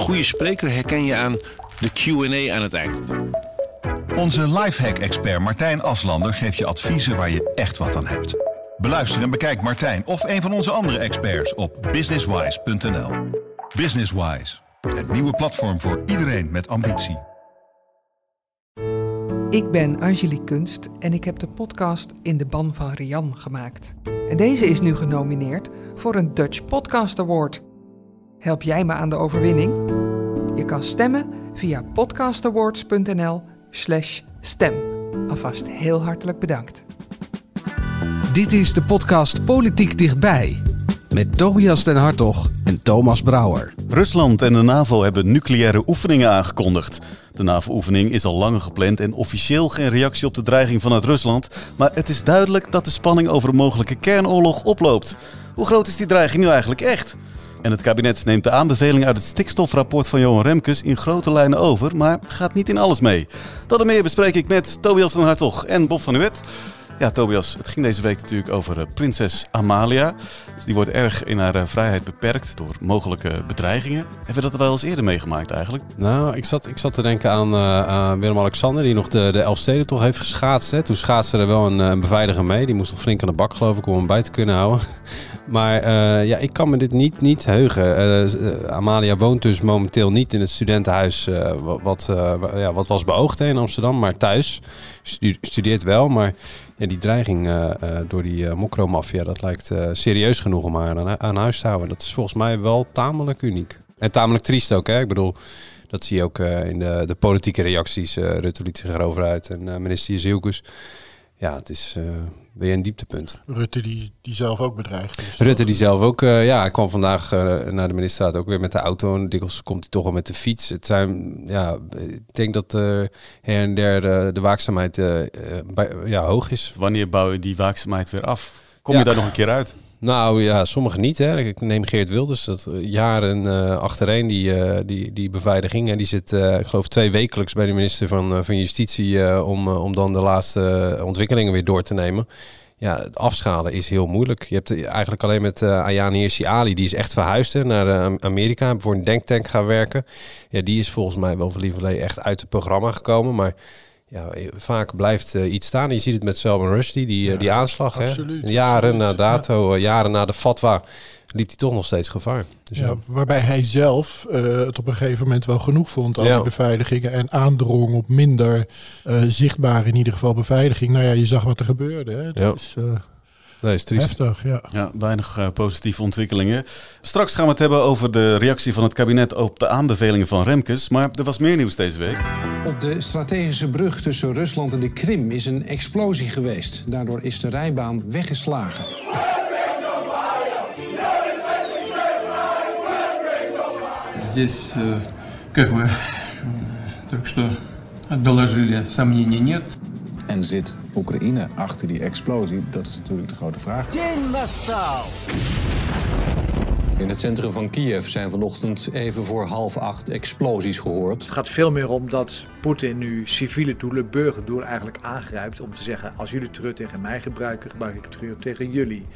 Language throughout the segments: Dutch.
goede spreker herken je aan de Q&A aan het eind. Onze lifehack-expert Martijn Aslander geeft je adviezen waar je echt wat aan hebt. Beluister en bekijk Martijn of een van onze andere experts op businesswise.nl. Businesswise, het nieuwe platform voor iedereen met ambitie. Ik ben Angelique Kunst en ik heb de podcast In de Ban van Rian gemaakt. En deze is nu genomineerd voor een Dutch Podcast Award. Help jij me aan de overwinning? Je kan stemmen via podcastawards.nl slash stem. Alvast heel hartelijk bedankt. Dit is de podcast Politiek Dichtbij. Met Tobias den Hartog en Thomas Brouwer. Rusland en de NAVO hebben nucleaire oefeningen aangekondigd. De NAVO-oefening is al langer gepland en officieel geen reactie op de dreiging vanuit Rusland. Maar het is duidelijk dat de spanning over een mogelijke kernoorlog oploopt. Hoe groot is die dreiging nu eigenlijk echt? En het kabinet neemt de aanbeveling uit het stikstofrapport van Johan Remkes in grote lijnen over, maar gaat niet in alles mee. Dat en meer bespreek ik met Tobias den Hartog en Bob van Uwet. Ja, Tobias, het ging deze week natuurlijk over uh, prinses Amalia. Die wordt erg in haar uh, vrijheid beperkt door mogelijke bedreigingen. Hebben we dat wel eens eerder meegemaakt eigenlijk? Nou, ik zat, ik zat te denken aan uh, Willem-Alexander, die nog de, de Elfstedentocht heeft geschaatst. Hè. Toen schaatste er wel een, beveiliger mee. Die moest nog flink aan de bak, geloof ik, om hem bij te kunnen houden. Maar ja, ik kan me dit niet, niet heugen. Amalia woont dus momenteel niet in het studentenhuis wat, ja, wat was beoogd in Amsterdam, maar thuis. Stu studeert wel, maar ja, die dreiging door die uh, mokromafia, dat lijkt serieus genoeg om haar aan, aan, huis te houden. Dat is volgens mij wel tamelijk uniek. En tamelijk triest ook, hè. Ik bedoel, dat zie je ook in de, de politieke reacties. Rutte liet zich erover uit en minister Jezielkus. Ja, het is weer een dieptepunt. Rutte die, die zelf ook bedreigd is. Rutte die zelf ook, uh, ja, hij kwam vandaag uh, naar de ministerraad ook weer met de auto. En dikwijls komt hij toch wel met de fiets. Het zijn, ja, ik denk dat uh, her en der de, de waakzaamheid bij, ja, hoog is. Wanneer bouw je die waakzaamheid weer af? Kom ja. je daar nog een keer uit? Nou ja, sommigen niet. Hè. Ik neem Geert Wilders, dat jaren uh, achtereen die, uh, die, die beveiliging. En die zit, uh, ik geloof, twee wekelijks bij de minister van, van Justitie om, om dan de laatste ontwikkelingen weer door te nemen. Ja, het afschalen is heel moeilijk. Je hebt eigenlijk alleen met uh, Ayaan Hirsi Ali, die is echt verhuisd naar Amerika, voor een denktank gaan werken. Ja, die is volgens mij wel lieverlee echt uit het programma gekomen, maar ja, vaak blijft uh, iets staan. Je ziet het met Salman Rushdie, die, ja, die aanslag. Absoluut, hè? Jaren absoluut. na dato, ja. jaren na de fatwa, liep hij toch nog steeds gevaar. Dus ja, waarbij hij zelf uh, het op een gegeven moment wel genoeg vond, al die beveiligingen. En aandrong op minder uh, zichtbare, in ieder geval, beveiliging. Nou ja, je zag wat er gebeurde. Hè? Dat is, Nee, is triest. Heftig, ja. ja weinig uh, positieve ontwikkelingen. Straks gaan we het hebben over de reactie van het kabinet op de aanbevelingen van Remkes. Maar er was meer nieuws deze week. Op de strategische brug tussen Rusland en de Krim is een explosie geweest. Daardoor is de rijbaan weggeslagen. Здесь, как вы только что доложили, сомнений нет. En zit Oekraïne achter die explosie? Dat is natuurlijk de grote vraag. In het centrum van Kiev zijn vanochtend even voor half acht explosies gehoord. Het gaat veel meer om dat Poetin nu civiele doelen, burgerdoelen eigenlijk aangrijpt om te zeggen: als jullie terug tegen mij gebruiken, gebruik ik terug tegen jullie.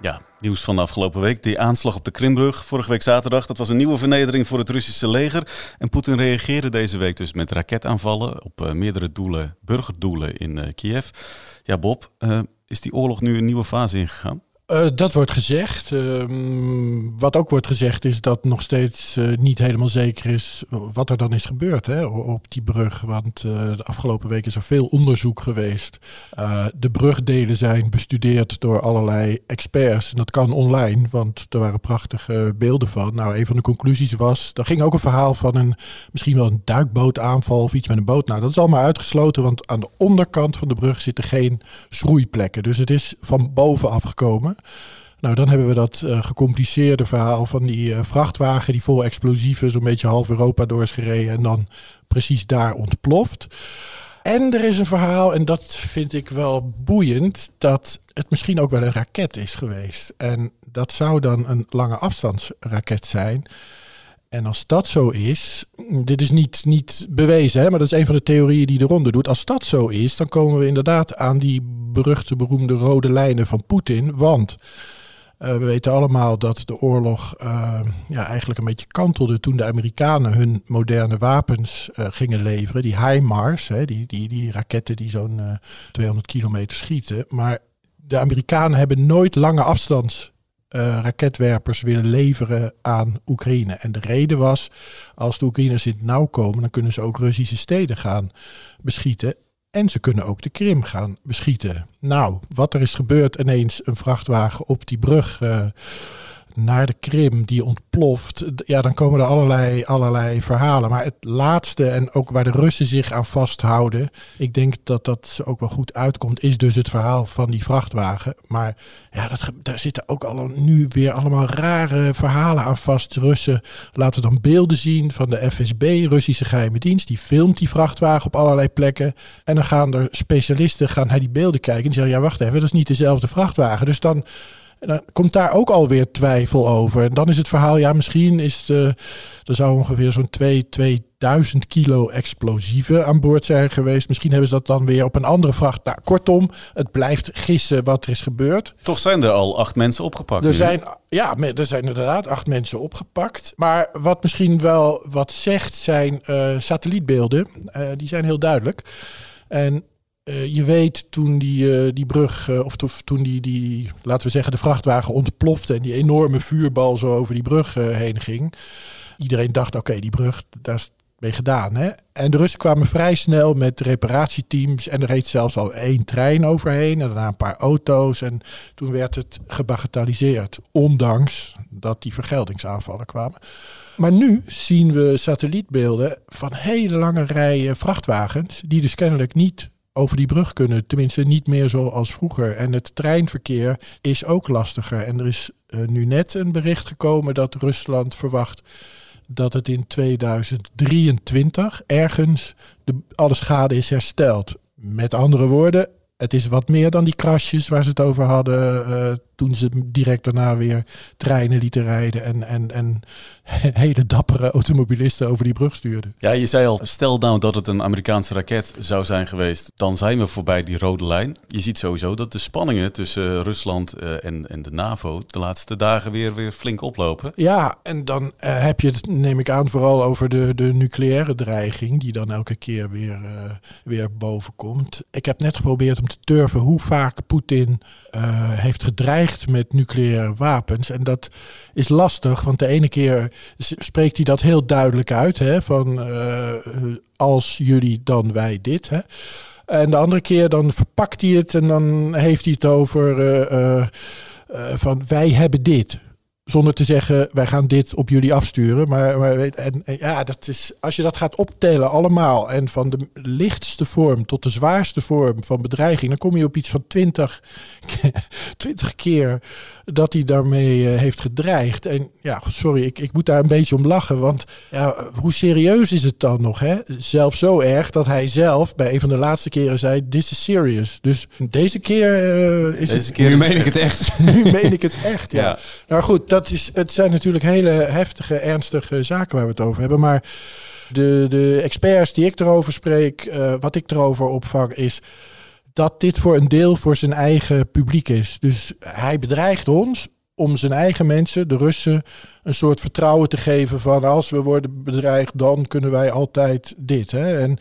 Ja, nieuws van de afgelopen week. Die aanslag op de Krimbrug vorige week zaterdag. Dat was een nieuwe vernedering voor het Russische leger. En Poetin reageerde deze week dus met raketaanvallen op uh, meerdere doelen, burgerdoelen in uh, Kiev. Ja, Bob, uh, is die oorlog nu een nieuwe fase ingegaan? Uh, dat wordt gezegd. Uh, wat ook wordt gezegd is dat nog steeds uh, niet helemaal zeker is wat er dan is gebeurd hè, op die brug. Want de afgelopen week is er veel onderzoek geweest. de brugdelen zijn bestudeerd door allerlei experts. En dat kan online, want er waren prachtige beelden van. Nou, een van de conclusies was, er ging ook een verhaal van een misschien wel een duikbootaanval of iets met een boot. Nou, dat is allemaal uitgesloten, want aan de onderkant van de brug zitten geen schroeiplekken. Dus het is van bovenaf gekomen. Nou, dan hebben we dat uh, gecompliceerde verhaal van die uh, vrachtwagen die vol explosieven zo'n beetje half Europa door is gereden en dan precies daar ontploft. En er is een verhaal, en dat vind ik wel boeiend, dat het misschien ook wel een raket is geweest. En dat zou dan een lange afstandsraket zijn. En als dat zo is, dit is niet, niet bewezen, hè, maar dat is een van de theorieën die eronder doet. Als dat zo is, dan komen we inderdaad aan die beruchte, beroemde rode lijnen van Poetin. Want Uh, we weten allemaal dat de oorlog uh, ja, eigenlijk een beetje kantelde toen de Amerikanen hun moderne wapens uh, gingen leveren. Die HIMARS, hè, die, die, die raketten die zo'n 200 kilometer schieten. Maar de Amerikanen hebben nooit lange afstands uh, raketwerpers willen leveren aan Oekraïne. En de reden was, als de Oekraïners in het nauw komen, dan kunnen ze ook Russische steden gaan beschieten. En ze kunnen ook de Krim gaan beschieten. Nou, wat er is gebeurd, ineens een vrachtwagen op die brug uh, naar de Krim die ontploft. Ja, dan komen er allerlei, allerlei verhalen. Maar het laatste en ook waar de Russen zich aan vasthouden. Ik denk dat dat ze ook wel goed uitkomt. Is dus het verhaal van die vrachtwagen. Maar ja, dat, daar zitten ook al nu weer allemaal rare verhalen aan vast. Russen laten dan beelden zien van de FSB, Russische geheime dienst. Die filmt die vrachtwagen op allerlei plekken. En dan gaan er specialisten gaan naar die beelden kijken. En die zeggen, ja wacht even, dat is niet dezelfde vrachtwagen. Dus dan en dan komt daar ook alweer twijfel over. En dan is het verhaal, ja, misschien is er zou ongeveer zo'n 2, 2000 kilo explosieven aan boord zijn geweest. Misschien hebben ze dat dan weer op een andere vracht. Nou, kortom, het blijft gissen wat er is gebeurd. Toch zijn er al acht mensen opgepakt. Er zijn, ja, er zijn inderdaad acht mensen opgepakt. Maar wat misschien wel wat zegt, zijn uh, satellietbeelden. Uh, die zijn heel duidelijk. En uh, je weet toen die, uh, die brug, uh, of toen die, die, laten we zeggen, de vrachtwagen ontplofte en die enorme vuurbal zo over die brug heen ging. Iedereen dacht, oké, die brug, daar is mee gedaan. Hè? En de Russen kwamen vrij snel met reparatieteams en er reed zelfs al één trein overheen en daarna een paar auto's. En toen werd het gebagatelliseerd, ondanks dat die vergeldingsaanvallen kwamen. Maar nu zien we satellietbeelden van hele lange rijen vrachtwagens, die dus kennelijk niet over die brug kunnen. Tenminste, niet meer zoals vroeger. En het treinverkeer is ook lastiger. En er is uh, nu net een bericht gekomen dat Rusland verwacht dat het in 2023 ergens de, alle schade is hersteld. Met andere woorden, het is wat meer dan die krasjes waar ze het over hadden uh, toen ze direct daarna weer treinen lieten rijden en, en, en hele dappere automobilisten over die brug stuurden. Ja, je zei al, stel nou dat het een Amerikaanse raket zou zijn geweest, dan zijn we voorbij die rode lijn. Je ziet sowieso dat de spanningen tussen Rusland uh, en, en de NAVO de laatste dagen weer, weer flink oplopen. Ja, en dan uh, heb je het, neem ik aan, vooral over de, de nucleaire dreiging, die dan elke keer weer, uh, weer boven komt. Ik heb net geprobeerd om te turven hoe vaak Poetin heeft gedreigd met nucleaire wapens. En dat is lastig, want de ene keer spreekt hij dat heel duidelijk uit. Hè, van uh, als jullie, dan wij dit. Hè. En de andere keer dan verpakt hij het en dan heeft hij het over uh, uh, van wij hebben dit zonder te zeggen, wij gaan dit op jullie afsturen. Maar, maar en, en, ja, dat is, als je dat gaat optellen allemaal. En van de lichtste vorm tot de zwaarste vorm van bedreiging. Dan kom je op iets van 20, 20 keer dat hij daarmee uh, heeft gedreigd. En ja, sorry, ik, ik moet daar een beetje om lachen. Want ja, hoe serieus is het dan nog? Hè? Zelfs zo erg dat hij zelf bij een van de laatste keren zei: This is serious. Dus deze keer uh, is deze het. Keer nu meen ik het echt. nu meen ik het echt, ja. ja. Nou goed, dat is, het zijn natuurlijk hele heftige, ernstige zaken waar we het over hebben. Maar de, de experts die ik erover spreek, uh, wat ik erover opvang, is dat dit voor een deel voor zijn eigen publiek is. Dus hij bedreigt ons om zijn eigen mensen, de Russen, een soort vertrouwen te geven van als we worden bedreigd, dan kunnen wij altijd dit. Hè? En,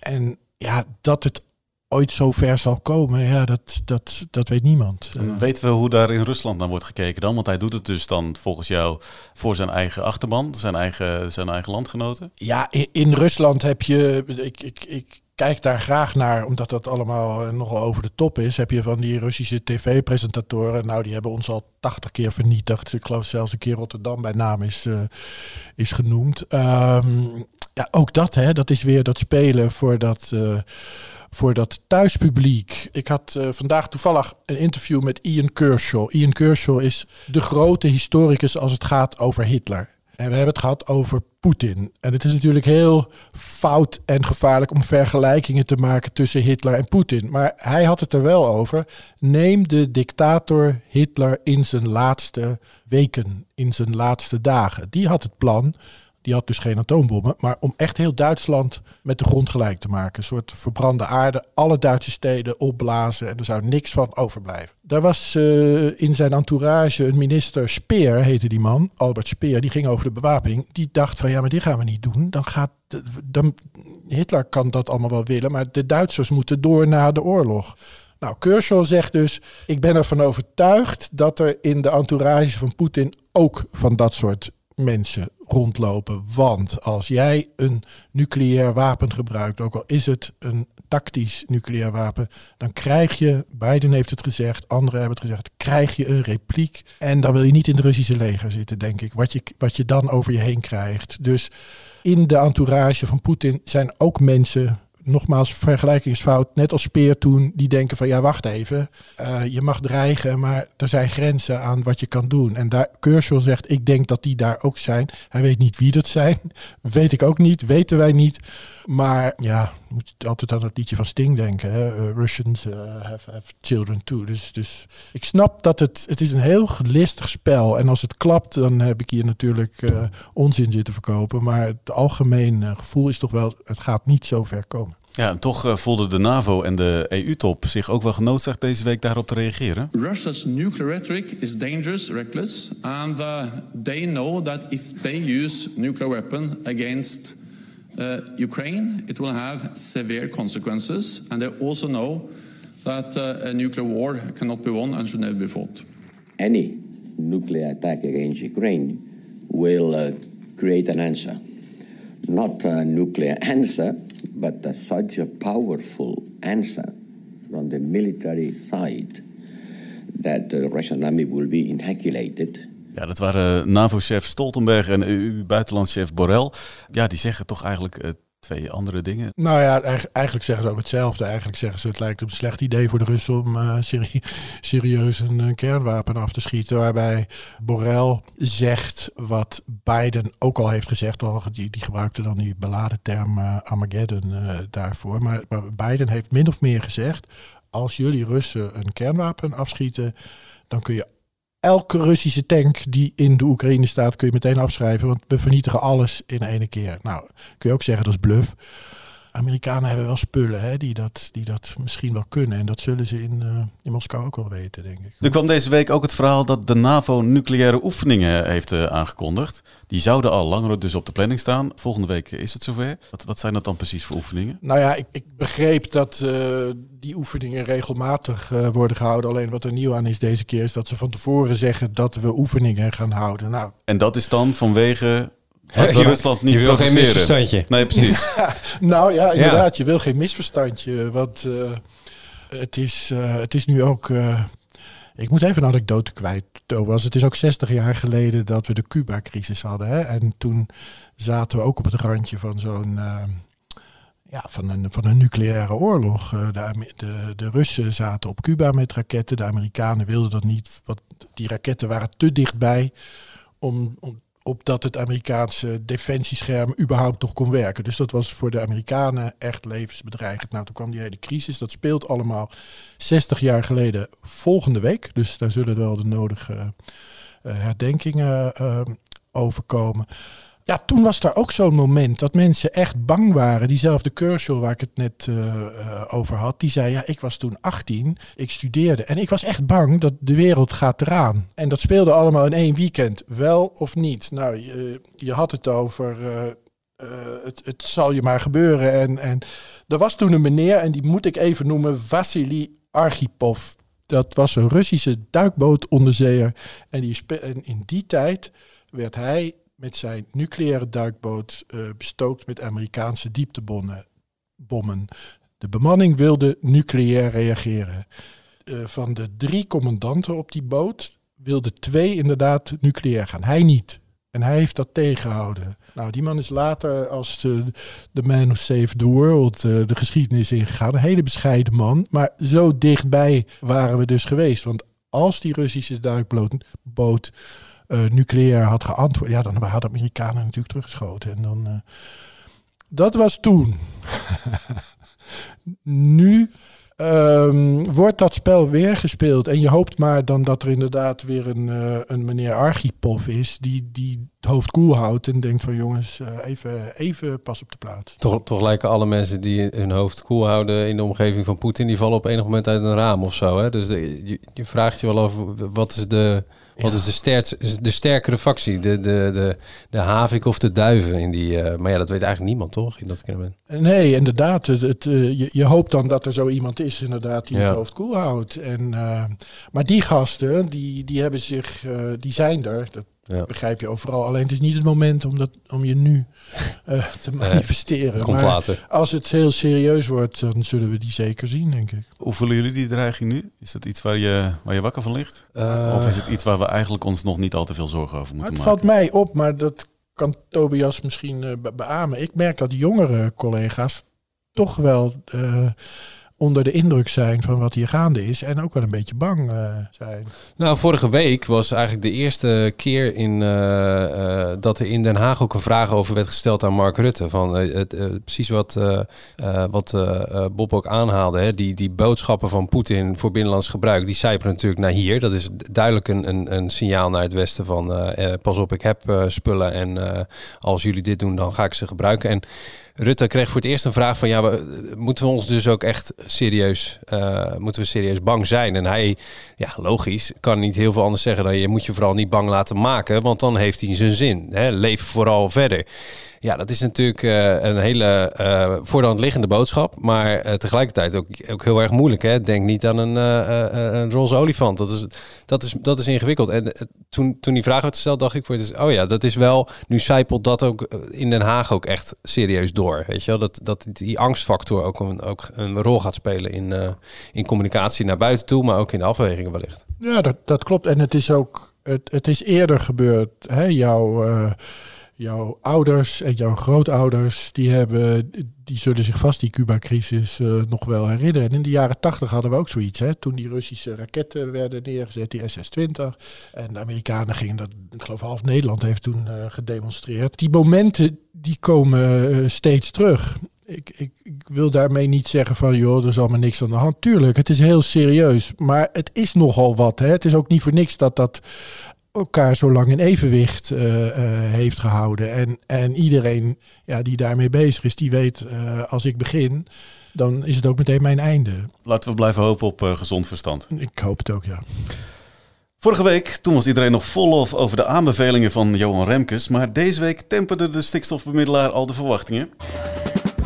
en ja, dat het ooit zo ver zal komen, ja, dat, dat, dat weet niemand. En weten we hoe daar in Rusland naar wordt gekeken dan? Want hij doet het dus dan volgens jou voor zijn eigen achterban, zijn eigen, zijn eigen landgenoten? Ja, in, in Rusland heb je, ik, ik, ik kijk daar graag naar, omdat dat allemaal nogal over de top is. Heb je van die Russische tv-presentatoren, nou die hebben ons al 80 keer vernietigd. Ik geloof zelfs een keer Rotterdam bij naam is, uh, is genoemd. Um, ja, ook dat, hè, dat is weer dat spelen voor dat... Uh, voor dat thuispubliek. Ik had uh, vandaag toevallig een interview met Ian Kershaw. Ian Kershaw is de grote historicus als het gaat over Hitler. En we hebben het gehad over Poetin. En het is natuurlijk heel fout en gevaarlijk om vergelijkingen te maken tussen Hitler en Poetin. Maar hij had het er wel over. Neem de dictator Hitler in zijn laatste weken, in zijn laatste dagen. Die had het plan die had dus geen atoombommen. Maar om echt heel Duitsland met de grond gelijk te maken. Een soort verbrande aarde. Alle Duitse steden opblazen. En er zou niks van overblijven. Daar was uh, in zijn entourage een minister Speer, heette die man. Albert Speer. Die ging over de bewapening. Die dacht van ja, maar dit gaan we niet doen. Dan gaat. Dan, Hitler kan dat allemaal wel willen. Maar de Duitsers moeten door na de oorlog. Nou, Kershaw zegt dus: Ik ben ervan overtuigd dat er in de entourage van Poetin ook van dat soort mensen rondlopen. Want als jij een nucleair wapen gebruikt, ook al is het een tactisch nucleair wapen, dan krijg je, Biden heeft het gezegd, anderen hebben het gezegd, krijg je een repliek. En dan wil je niet in het Russische leger zitten, denk ik. Wat je, wat je dan over je heen krijgt. Dus in de entourage van Poetin zijn ook mensen nogmaals, vergelijkingsfout, net als Speer toen, die denken van ja, wacht even, uh, je mag dreigen, maar er zijn grenzen aan wat je kan doen. En daar, Kershaw zegt, ik denk dat die daar ook zijn. Hij weet niet wie dat zijn, weet ik ook niet, weten wij niet. Maar ja, moet altijd aan het liedje van Sting denken. Hè? Uh, Russians uh, have, children too. Dus, dus ik snap dat het, het is een heel gelistig spel. En als het klapt, dan heb ik hier natuurlijk onzin zitten verkopen. Maar het algemeen gevoel is toch wel, het gaat niet zo ver komen. Ja, en toch uh, voelden de NAVO en de EU-top zich ook wel genoodzaakt deze week daarop te reageren. Russia's nuclear rhetoric is dangerous, reckless, and uh, they know that if they use nuclear weapon against uh, Ukraine, it will have severe consequences, and they also know that uh, a nuclear war cannot be won and should never be fought. Any nuclear attack against Ukraine will uh, create an answer, not a nuclear answer but such a powerful answer from the military side that the Russian army will be inoculated. Ja, dat waren NAVO-chef Stoltenberg en EU-buitenlandchef Borrell. Ja, die zeggen toch eigenlijk uh, twee andere dingen. Nou ja, eigenlijk zeggen ze ook hetzelfde. Eigenlijk zeggen ze het lijkt een slecht idee voor de Russen om uh, serieus een, een, kernwapen af te schieten. Waarbij Borrell zegt wat Biden ook al heeft gezegd. Al, die, die gebruikte dan die beladen term uh, Armageddon daarvoor. Maar, maar Biden heeft min of meer gezegd. Als jullie Russen een kernwapen afschieten, dan kun je elke Russische tank die in de Oekraïne staat, kun je meteen afschrijven. Want we vernietigen alles in één keer. Nou, kun je ook zeggen dat is bluff. Amerikanen hebben wel spullen hè, die, dat, die dat misschien wel kunnen. En dat zullen ze in, uh, in Moskou ook wel weten, denk ik. Er kwam deze week ook het verhaal dat de NAVO nucleaire oefeningen heeft uh, aangekondigd. Die zouden al langer dus op de planning staan. Volgende week is het zover. Wat, wat zijn dat dan precies voor oefeningen? Nou ja, ik, ik begreep dat uh, die oefeningen regelmatig worden gehouden. Alleen wat er nieuw aan is deze keer is dat ze van tevoren zeggen dat we oefeningen gaan houden. Nou, en dat is dan vanwege het wil Rusland niet je wil geen misverstandje. Nee, precies. nou ja, inderdaad. Je wil geen misverstandje. Want uh, het, is, uh, het is nu ook... Uh, ik moet even een anekdote kwijt, Thomas. Het is ook 60 jaar geleden dat we de Cuba-crisis hadden. Hè? En toen zaten we ook op het randje van zo'n... ja, van een, van een nucleaire oorlog. De, de, de Russen zaten op Cuba met raketten. De Amerikanen wilden dat niet. Want die raketten waren te dichtbij om, om opdat het Amerikaanse defensiescherm überhaupt nog kon werken. Dus dat was voor de Amerikanen echt levensbedreigend. Nou, toen kwam die hele crisis. Dat speelt allemaal 60 jaar geleden volgende week. Dus daar zullen wel de nodige uh, herdenkingen uh, over komen. Ja, toen was er ook zo'n moment dat mensen echt bang waren. Diezelfde Kershaw waar ik het net uh, uh, over had, die zei: Ja, ik was toen 18, ik studeerde. En ik was echt bang dat de wereld gaat eraan. En dat speelde allemaal in één weekend, wel of niet. Nou, je, had het over. Uh, het, het zal je maar gebeuren. En, en er was toen een meneer, en die moet ik even noemen, Vassili Archipov. Dat was een Russische duikbootonderzeeër. En, die, en in die tijd werd hij met zijn nucleaire duikboot uh, bestookt met Amerikaanse dieptebommen. De bemanning wilde nucleair reageren. Uh, van de drie commandanten op die boot wilden twee inderdaad nucleair gaan. Hij niet. En hij heeft dat tegengehouden. Nou, die man is later als de, de man who saved the world uh, de geschiedenis ingegaan. Een hele bescheiden man. Maar zo dichtbij waren we dus geweest. Want als die Russische duikboot nucleair had geantwoord, ja, dan hadden de Amerikanen natuurlijk teruggeschoten. En dan, uh, dat was toen. nu Ehm, wordt dat spel weer gespeeld en je hoopt maar dan dat er inderdaad weer een, eh, een meneer Archipov is die, die het hoofd koel houdt en denkt van jongens, eh, even, even pas op de plaats. Toch, toch lijken alle mensen die hun hoofd koel houden in de omgeving van Poetin, die vallen op enig moment uit een raam of zo. Hè? Dus je, je vraagt je wel over wat is de, wat is de, sterk, de sterkere factie? De, de, de, de havik of de duiven in die. eh, maar ja, dat weet eigenlijk niemand toch in dat. Nee, inderdaad. Het, het, eh, je, je hoopt dan dat er zo iemand is inderdaad die Ja. het hoofd koel houdt. En, eh, maar die gasten, die, die hebben zich, die zijn er. Dat Ja. begrijp je overal. Alleen het is niet het moment om, dat, om je nu eh, te Nee, manifesteren. het komt maar later. als het heel serieus wordt, dan zullen we die zeker zien, denk ik. Hoe voelen jullie die dreiging nu? Is dat iets waar je, waar je wakker van ligt? Eh, of is het iets waar we eigenlijk ons nog niet al te veel zorgen over moeten het maken? valt mij op, maar dat kan Tobias misschien eh, be- beamen. Ik merk dat jongere collega's toch wel eh, onder de indruk zijn van wat hier gaande is. En ook wel een beetje bang eh, zijn. Nou, vorige week was eigenlijk de eerste keer in, eh, eh, dat er in Den Haag ook een vraag over werd gesteld aan Mark Rutte. Van, precies wat, wat Bob ook aanhaalde. Hè? Die, die boodschappen van Poetin voor binnenlands gebruik, die zijpelen natuurlijk naar hier. Dat is duidelijk een, een, een signaal naar het Westen van pas op, ik heb spullen en als jullie dit doen, dan ga ik ze gebruiken. En Rutte kreeg voor het eerst een vraag van ja, moeten we ons dus ook echt serieus, eh, moeten we serieus bang zijn? En hij, ja, logisch, kan niet heel veel anders zeggen dan je moet je vooral niet bang laten maken, want dan heeft hij zijn zin. Hè? Leef vooral verder. Ja, dat is natuurlijk eh, een hele eh voor de hand liggende boodschap, maar eh, tegelijkertijd ook, ook heel erg moeilijk. Hè? Denk niet aan een, een roze olifant. Dat is, dat is, dat is ingewikkeld. En toen, toen die vraag werd gesteld, dacht ik voor het oh ja, dat is wel, nu zijpelt dat ook in Den Haag ook echt serieus door. Weet je wel? Dat, dat die angstfactor ook een, ook een rol gaat spelen in, in communicatie naar buiten toe, maar ook in de afwegingen wellicht. Ja, dat, dat klopt. En het is ook, het, het is eerder gebeurd. Hè? Jouw, jouw ouders en jouw grootouders, die, hebben, die zullen zich vast die Cuba-crisis eh, nog wel herinneren. En in de jaren tachtig hadden we ook zoiets. Hè? Toen die Russische raketten werden neergezet, die SS-20. En de Amerikanen gingen dat, ik geloof half Nederland heeft toen eh, gedemonstreerd. Die momenten, die komen eh, steeds terug. Ik, ik, ik wil daarmee niet zeggen van, joh, er is allemaal niks aan de hand. Tuurlijk, het is heel serieus. Maar het is nogal wat. Hè? Het is ook niet voor niks dat dat elkaar zo lang in evenwicht eh, eh, heeft gehouden. En, en iedereen ja, die daarmee bezig is, die weet, eh, als ik begin, dan is het ook meteen mijn einde. Laten we blijven hopen op gezond verstand. Ik hoop het ook, ja. Vorige week, toen was iedereen nog vol lof over de aanbevelingen van Johan Remkes. Maar deze week temperde de stikstofbemiddelaar al de verwachtingen.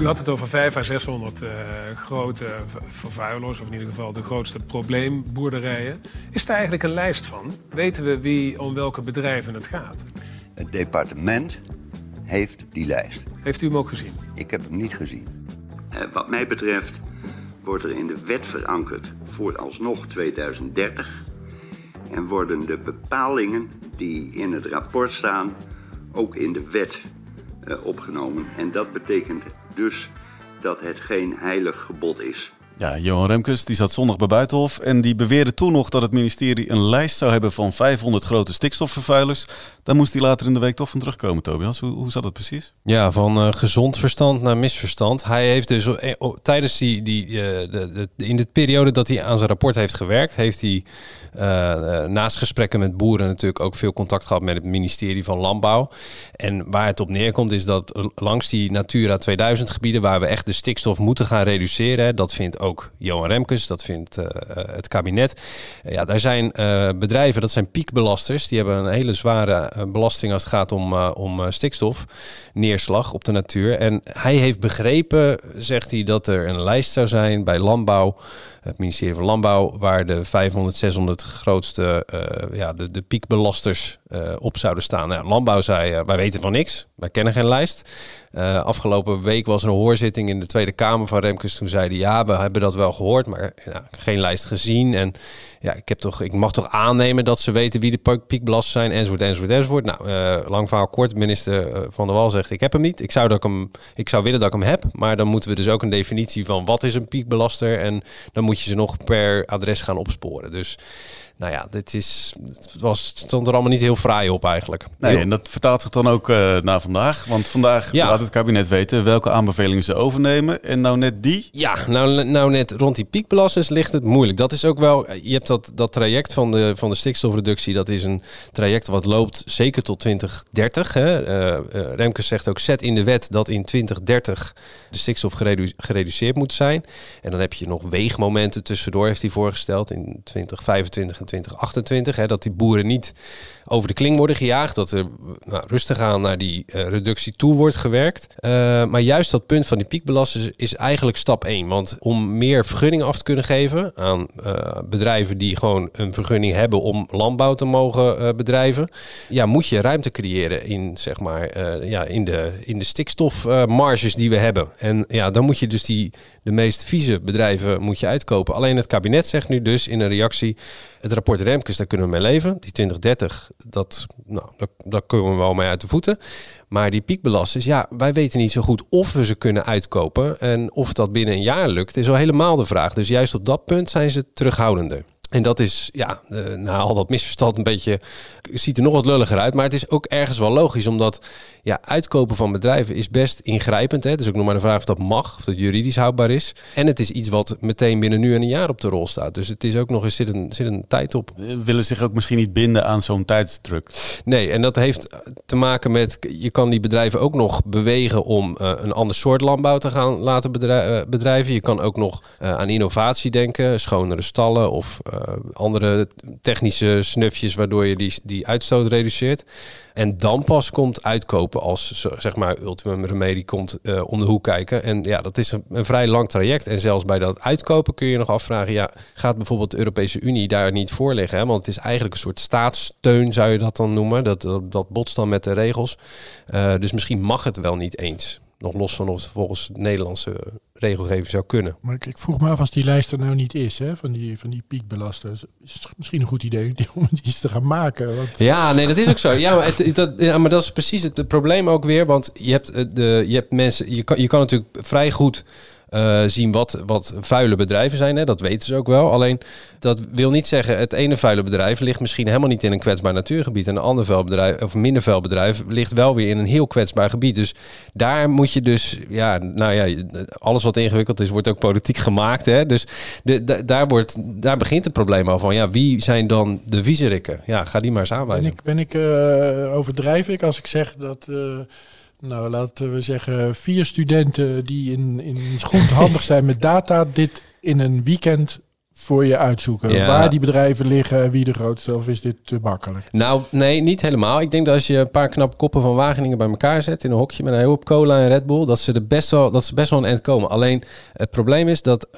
U had het over 500 à 600 eh, grote vervuilers, of in ieder geval de grootste probleemboerderijen. Is daar eigenlijk een lijst van? Weten we wie om welke bedrijven het gaat? Het departement heeft die lijst. Heeft u hem ook gezien? Ik heb hem niet gezien. Eh, wat mij betreft wordt er in de wet verankerd vooralsnog 2030. En worden de bepalingen die in het rapport staan ook in de wet eh, opgenomen. En dat betekent dus dat het geen heilig gebod is. Ja, Johan Remkes die zat zondag bij Buitenhof en die beweerde toen nog dat het ministerie een lijst zou hebben van 500 grote stikstofvervuilers. Daar moest hij later in de week toch van terugkomen, Tobias. Hoe, hoe zat het precies? Ja, van eh, gezond verstand naar misverstand. Hij heeft dus eh, tijdens die, die eh, de, in de periode dat hij aan zijn rapport heeft gewerkt, heeft hij naast gesprekken met boeren natuurlijk ook veel contact gehad met het ministerie van Landbouw. En waar het op neerkomt is dat langs die Natura 2000 gebieden waar we echt de stikstof moeten gaan reduceren, dat vindt ook Johan Remkes, dat vindt eh, eh, het kabinet. Ja, daar zijn eh, bedrijven, dat zijn piekbelasters, die hebben een hele zware belasting als het gaat om, om stikstof, neerslag op de natuur. En hij heeft begrepen, zegt hij, dat er een lijst zou zijn bij landbouw, het ministerie van Landbouw, waar de 500, 600 grootste, eh, ja, de, de piekbelasters eh, op zouden staan. Nou, landbouw zei, eh, wij weten van niks, wij kennen geen lijst. Afgelopen week was er een hoorzitting in de Tweede Kamer van Remkes. Toen zeiden ja, we hebben dat wel gehoord, maar ja, geen lijst gezien. En ja, ik, heb toch, ik mag toch aannemen dat ze weten wie de pi- piekbelasters zijn, enzovoort, enzovoort, enzovoort. Nou, eh, lang verhaal kort. Minister eh, Van der Wal zegt, ik heb hem niet. Ik zou, dat ik, hem, ik zou willen dat ik hem heb, maar dan moeten we dus ook een definitie van wat is een piekbelaster. En dan moet je ze nog per adres gaan opsporen. Dus Nou ja, dit is, het was, stond er allemaal niet heel fraai op eigenlijk. Nee, en dat vertaalt zich dan ook eh, naar vandaag. Want vandaag Ja. laat het kabinet weten welke aanbevelingen ze overnemen. En nou net die. Ja, nou, nou net rond die piekbelasters ligt het moeilijk. Dat is ook wel, je hebt dat, dat traject van de, van de stikstofreductie, dat is een traject wat loopt zeker tot 2030. Hè. Eh, eh, Remkes zegt ook, zet in de wet dat in 2030 de stikstof geredu- gereduceerd moet zijn. En dan heb je nog weegmomenten tussendoor, heeft hij voorgesteld, in 2025 en 2028. Hè, dat die boeren niet over de kling worden gejaagd. Dat er nou, rustig aan naar die eh, reductie toe wordt gewerkt. Eh, maar juist dat punt van die piekbelasters is eigenlijk stap 1. Want om meer vergunningen af te kunnen geven aan eh, bedrijven die gewoon een vergunning hebben om landbouw te mogen bedrijven, ja, moet je ruimte creëren in, zeg maar, ja, in de, in de stikstofmarges die we hebben. En ja, dan moet je dus die, de meest vieze bedrijven moet je uitkopen. Alleen het kabinet zegt nu dus in een reactie, het rapport Remkes, daar kunnen we mee leven. Die 2030, dat, nou, daar, kunnen we wel mee uit de voeten. Maar die piekbelasters, ja, wij weten niet zo goed of we ze kunnen uitkopen. En of dat binnen een jaar lukt, is al helemaal de vraag. Dus juist op dat punt zijn ze terughoudender. En dat is, ja, eh, na al dat misverstand een beetje, ziet er nog wat lulliger uit. Maar het is ook ergens wel logisch, omdat ja, uitkopen van bedrijven is best ingrijpend. Hè? Het is ook nog maar de vraag of dat mag, of dat juridisch houdbaar is. En het is iets wat meteen binnen nu en een jaar op de rol staat. Dus het is ook nog eens, zit een, zit een tijd op. Willen zich ook misschien niet binden aan zo'n tijdsdruk. Nee, en dat heeft te maken met, je kan die bedrijven ook nog bewegen om eh, een ander soort landbouw te gaan laten bedrij- eh, bedrijven. Je kan ook nog eh, aan innovatie denken, schonere stallen of eh, andere technische snufjes waardoor je die, die uitstoot reduceert. En dan pas komt uitkopen als zeg maar ultimum remedie komt eh, om de hoek kijken. En ja, dat is een, vrij lang traject. En zelfs bij dat uitkopen kun je nog afvragen, ja, gaat bijvoorbeeld de Europese Unie daar niet voor liggen? Hè? Want het is eigenlijk een soort staatssteun, zou je dat dan noemen. Dat, dat, dat botst dan met de regels. Eh, dus misschien mag het wel niet eens. Nog los van of het volgens de Nederlandse regelgeving zou kunnen. Maar ik, ik vroeg me af als die lijst er nou niet is, hè, van die, van die piekbelasters. Is het misschien een goed idee om die eens te gaan maken? Want Ja, nee, dat is ook zo. Ja, maar, het, dat, ja, maar dat is precies het, het probleem ook weer. Want je hebt, eh, de, je hebt mensen, je kan, je kan natuurlijk vrij goed eh, zien wat, wat vuile bedrijven zijn. Hè? Dat weten ze ook wel. Alleen dat wil niet zeggen, het ene vuile bedrijf ligt misschien helemaal niet in een kwetsbaar natuurgebied. En een ander vuil bedrijf, of minder vuil bedrijf, ligt wel weer in een heel kwetsbaar gebied. Dus daar moet je dus, ja, nou ja, alles wat ingewikkeld is, wordt ook politiek gemaakt. Hè? Dus de, de- daar, wordt, daar begint het probleem al van. Ja, wie zijn dan de viezerikken? Ja, ga die maar eens ben aanwijzen. ik, ben ik eh, overdrijf ik als ik zeg dat, eh, nou laten we zeggen, vier studenten die in, in goed handig zijn met data, dit in een weekend voor je uitzoeken. Ja. Waar die bedrijven liggen, wie de grootste, of is dit te makkelijk? Nou, nee, niet helemaal. Ik denk dat als je een paar knappe koppen van Wageningen bij elkaar zet in een hokje met een heel hoop cola en Red Bull, dat ze er best wel, dat ze best wel een eind komen. Alleen het probleem is dat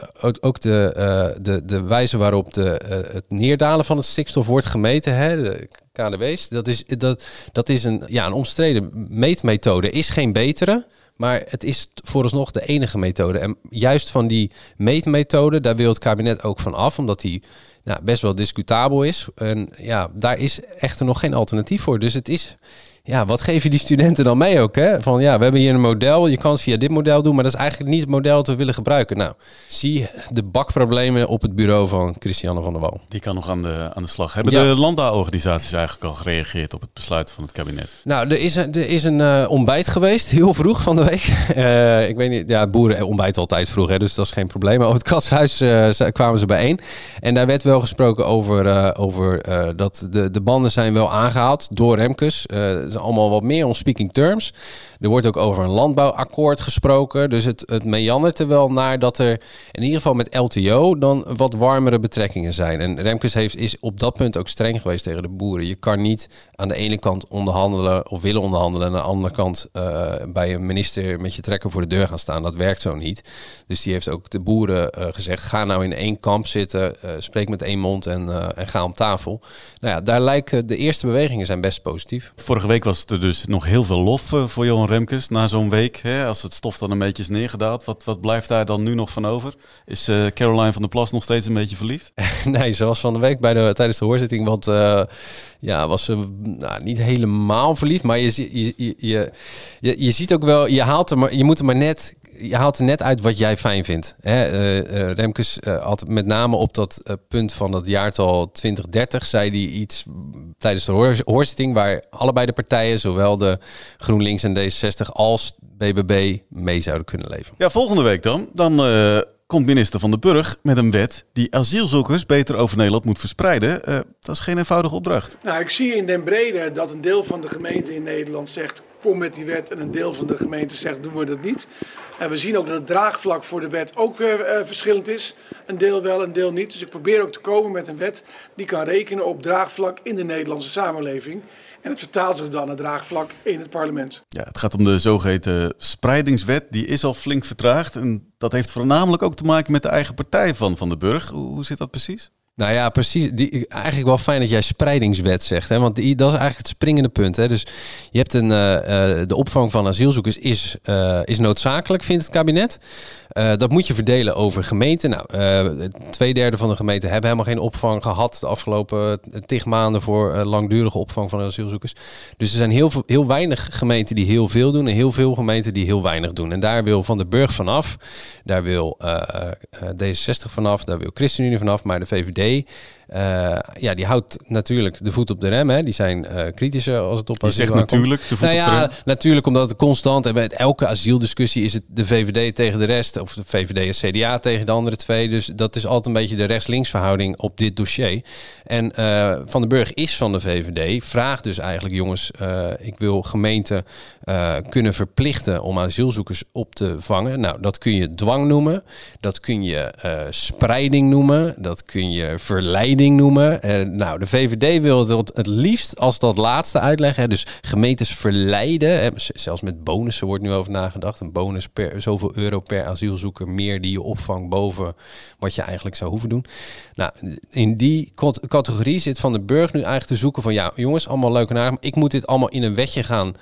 ook, de, eh, de, de wijze waarop de, eh, het neerdalen van het stikstof wordt gemeten, hè, de KDW's, dat is, dat, dat is een, ja, een omstreden meetmethode. Is geen betere. Maar het is vooralsnog de enige methode. En juist van die meetmethode, daar wil het kabinet ook van af, omdat die nou, best wel discutabel is. En ja, daar is echter nog geen alternatief voor. Dus het is, ja, wat geef je die studenten dan mee ook? Hè? Van ja, we hebben hier een model, je kan het via dit model doen, maar dat is eigenlijk niet het model dat we willen gebruiken. Nou, zie de bakproblemen op het bureau van Christiane van der Wal. Die kan nog aan de, aan de slag. Hebben Ja. de landbouworganisaties eigenlijk al gereageerd op het besluit van het kabinet? Nou, er is een, er is een eh, ontbijt geweest, heel vroeg van de week. Eh, ik weet niet, ja, boeren ontbijten altijd vroeg, hè, dus dat is geen probleem. Maar op het katshuis eh, kwamen ze bijeen. En daar werd wel gesproken over, eh, over eh, dat de, de banden zijn wel aangehaald door Remkes. Is allemaal wat meer on speaking terms. Er wordt ook over een landbouwakkoord gesproken. Dus het, het meandert er wel naar dat er in ieder geval met LTO dan wat warmere betrekkingen zijn. En Remkes heeft, is op dat punt ook streng geweest tegen de boeren. Je kan niet aan de ene kant onderhandelen of willen onderhandelen... en aan de andere kant eh, bij een minister met je trekker voor de deur gaan staan. Dat werkt zo niet. Dus die heeft ook de boeren eh, gezegd... ga nou in één kamp zitten, eh, spreek met één mond en, en ga om tafel. Nou ja, daar lijken de eerste bewegingen zijn best positief. Vorige week was er dus nog heel veel lof eh, voor Johan Remkes na zo'n week. Hè, als het stof dan een beetje is neergedaald. Wat, wat blijft daar dan nu nog van over? Is eh, Caroline van der Plas nog steeds een beetje verliefd? nee, ze was van de week bij de, tijdens de hoorzitting wat, eh, ja, was ze nou, niet helemaal verliefd. Maar je, je, je, je, je, ziet ook wel, je haalt maar, je moet er maar net je haalt er net uit wat jij fijn vindt. Hè? Eh, eh, Remkes eh, had met name op dat punt van het jaartal 2030... zei hij iets tijdens de hoor- hoorzitting... waar allebei de partijen, zowel de GroenLinks en D66 als BBB... mee zouden kunnen leven. Ja, volgende week dan. Dan komt minister Van den Burg met een wet die asielzoekers beter over Nederland moet verspreiden. Eh, dat is geen eenvoudige opdracht. Nou, ik zie in den brede dat een deel van de gemeenten in Nederland zegt kom met die wet en een deel van de gemeenten zegt doen we dat niet. En we zien ook dat het draagvlak voor de wet ook weer eh, verschillend is. Een deel wel, een deel niet. Dus ik probeer ook te komen met een wet die kan rekenen op draagvlak in de Nederlandse samenleving. En het vertaalt zich dan naar draagvlak in het parlement. Ja, het gaat om de zogeheten spreidingswet. Die is al flink vertraagd. En dat heeft voornamelijk ook te maken met de eigen partij van Van den Burg. Hoe zit dat precies? Nou ja, precies. Die, eigenlijk wel fijn dat jij spreidingswet zegt. Hè? Want die, dat is eigenlijk het springende punt. Hè? Dus je hebt een, eh, eh, de opvang van asielzoekers is, eh, is noodzakelijk, vindt het kabinet. Dat moet je verdelen over gemeenten. Nou, twee derde van de gemeenten hebben helemaal geen opvang gehad de afgelopen tig maanden voor langdurige opvang van asielzoekers. Dus er zijn heel, veel, heel weinig gemeenten die heel veel doen en heel veel gemeenten die heel weinig doen. En daar wil Van den Burg vanaf, daar wil eh, eh, D66 vanaf, daar wil ChristenUnie vanaf, maar de VVD. day. Eh, ja, die houdt natuurlijk de voet op de rem. Hè. Die zijn eh, kritischer als het op Je asiel zegt aankomt. natuurlijk de voet nou op de rem. Natuurlijk omdat het constant, en bij elke asielsdiscussie is het de VVD tegen de rest, of de VVD en CDA tegen de andere twee. Dus dat is altijd een beetje de rechts-links verhouding op dit dossier. En eh, Van den Burg is van de VVD, vraagt dus eigenlijk, jongens, ik wil gemeenten kunnen verplichten om asielzoekers op te vangen. Nou, dat kun je dwang noemen, dat kun je spreiding noemen, dat kun je verleiding noemen. Eh, nou, de VVD wil het het liefst als dat laatste uitleggen. Hè. Dus gemeentes verleiden, hè, zelfs met bonussen wordt nu over nagedacht. Een bonus per zoveel euro per asielzoeker meer die je opvangt boven wat je eigenlijk zou hoeven doen. Nou, in die categorie zit Van den Burg nu eigenlijk te zoeken van ja, jongens, allemaal leuk en aardig. Ik moet dit allemaal in een wetje gaan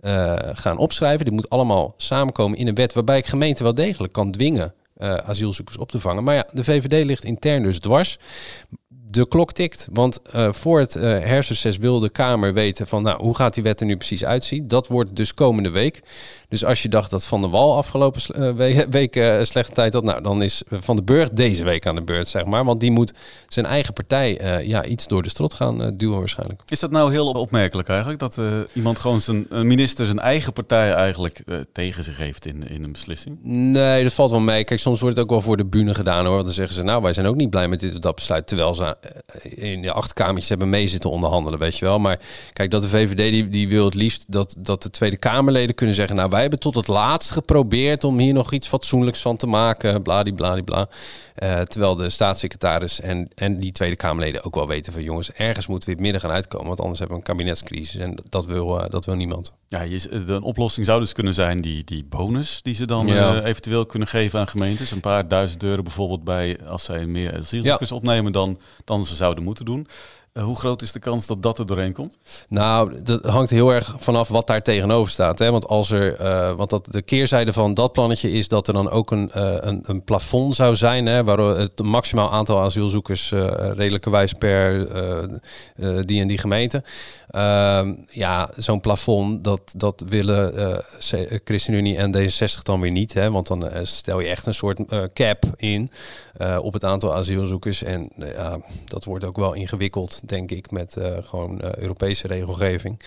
eh, gaan opschrijven. Dit moet allemaal samenkomen in een wet waarbij ik gemeenten wel degelijk kan dwingen eh, asielzoekers op te vangen. Maar ja, de VVD ligt intern dus dwars. De klok tikt, want eh, voor het uh, hersenses wil de Kamer weten van nou, hoe gaat die wet er nu precies uitzien. Dat wordt dus komende week. Dus als je dacht dat Van der Wal afgelopen eh, we- week eh, slechte tijd had, nou, dan is Van den Burg deze week aan de beurt, zeg maar. Want die moet zijn eigen partij eh, ja, iets door de strot gaan duwen waarschijnlijk. Is dat nou heel opmerkelijk eigenlijk? Dat iemand gewoon zijn een minister zijn eigen partij eigenlijk tegen zich heeft in, in een beslissing? Nee, dat valt wel mee. Kijk, soms wordt het ook wel voor de bühne gedaan hoor. Want dan zeggen ze, nou, wij zijn ook niet blij met dit of dat besluit. Terwijl ze in de achterkamertjes hebben mee zitten onderhandelen, weet je wel. Maar kijk, dat de VVD die, die wil het liefst dat, dat de Tweede Kamerleden kunnen zeggen... nou, wij hebben tot het laatst geprobeerd om hier nog iets fatsoenlijks van te maken. Bladibladibla. Uh, terwijl de staatssecretaris en, en die Tweede Kamerleden ook wel weten van... jongens, ergens moeten we het midden gaan uitkomen. Want anders hebben we een kabinetscrisis en dat wil, uh, dat wil niemand. Ja, een oplossing zou dus kunnen zijn die, die bonus die ze dan Ja. uh, eventueel kunnen geven aan gemeentes. Een paar duizend euro bijvoorbeeld bij als zij meer asielzoekers Ja. opnemen dan, dan ze zouden moeten doen. Uh, hoe groot is de kans dat dat er doorheen komt? Nou, dat hangt heel erg vanaf wat daar tegenover staat. Hè? Want als er, uh, want dat, de keerzijde van dat plannetje is dat er dan ook een, uh, een, een plafond zou zijn, hè, waar het maximaal aantal asielzoekers uh, redelijkerwijs per die en die gemeente. Ehm, ja, zo'n plafond, dat, dat willen uh, ChristenUnie en D66 dan weer niet. Hè? Want dan uh, stel je echt een soort cap in op het aantal asielzoekers. En dat wordt ook wel ingewikkeld, denk ik, met gewoon Europese regelgeving.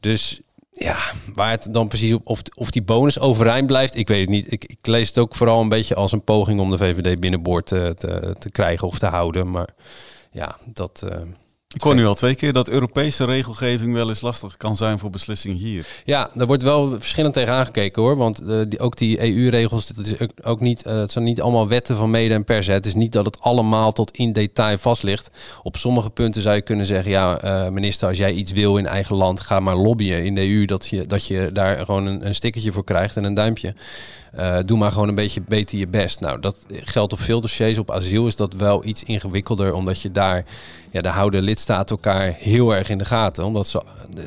Dus ja, waar het dan precies op of, of die bonus overeind blijft, ik weet het niet. Ik, ik, lees het ook vooral een beetje als een poging om de VVD binnenboord te, te, krijgen of te houden. Maar ja, dat. Ik hoor nu al twee keer dat Europese regelgeving wel eens lastig kan zijn voor beslissingen hier. Ja, daar wordt wel verschillend tegen aangekeken hoor. Want die, ook die EU-regels, het, is ook, niet, uh, het zijn niet allemaal wetten van mede en persen. Het is niet dat het allemaal tot in detail vast ligt. Op sommige punten zou je kunnen zeggen, ja uh, minister, als jij iets wil in eigen land, ga maar lobbyen in de EU dat je, dat je daar gewoon een, een voor krijgt en een duimpje. Uh, doe maar gewoon een beetje beter je best. Nou, dat geldt op veel dossiers. Op asiel is dat wel iets ingewikkelder, omdat je daar, ja, daar houden lidstaten elkaar heel erg in de gaten. Omdat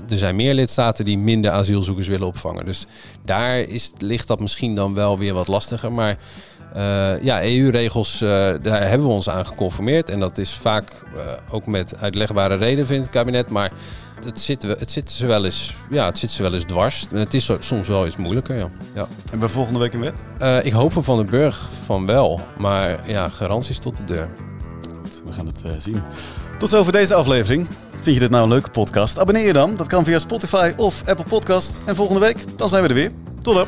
er zijn meer lidstaten die minder asielzoekers willen opvangen. Dus daar is, ligt dat misschien dan wel weer wat lastiger. Maar ja, EU-regels, uh, daar hebben we ons aan geconformeerd. En dat is vaak uh, ook met uitlegbare reden, vindt het kabinet. Maar het, zit, we- het zit ze wel eens, ja, het zit ze wel eens dwars. Het is soms wel iets moeilijker, ja. ja. En we volgende week in wet? Eh, ik hoop van Van den Burg van wel. Maar ja, garanties tot de deur. Goed, we gaan het eh, zien. Tot zover deze aflevering. Vind je dit nou een leuke podcast? Abonneer je dan. Dat kan via Spotify of Apple Podcast. En volgende week, dan zijn we er weer. Tot dan.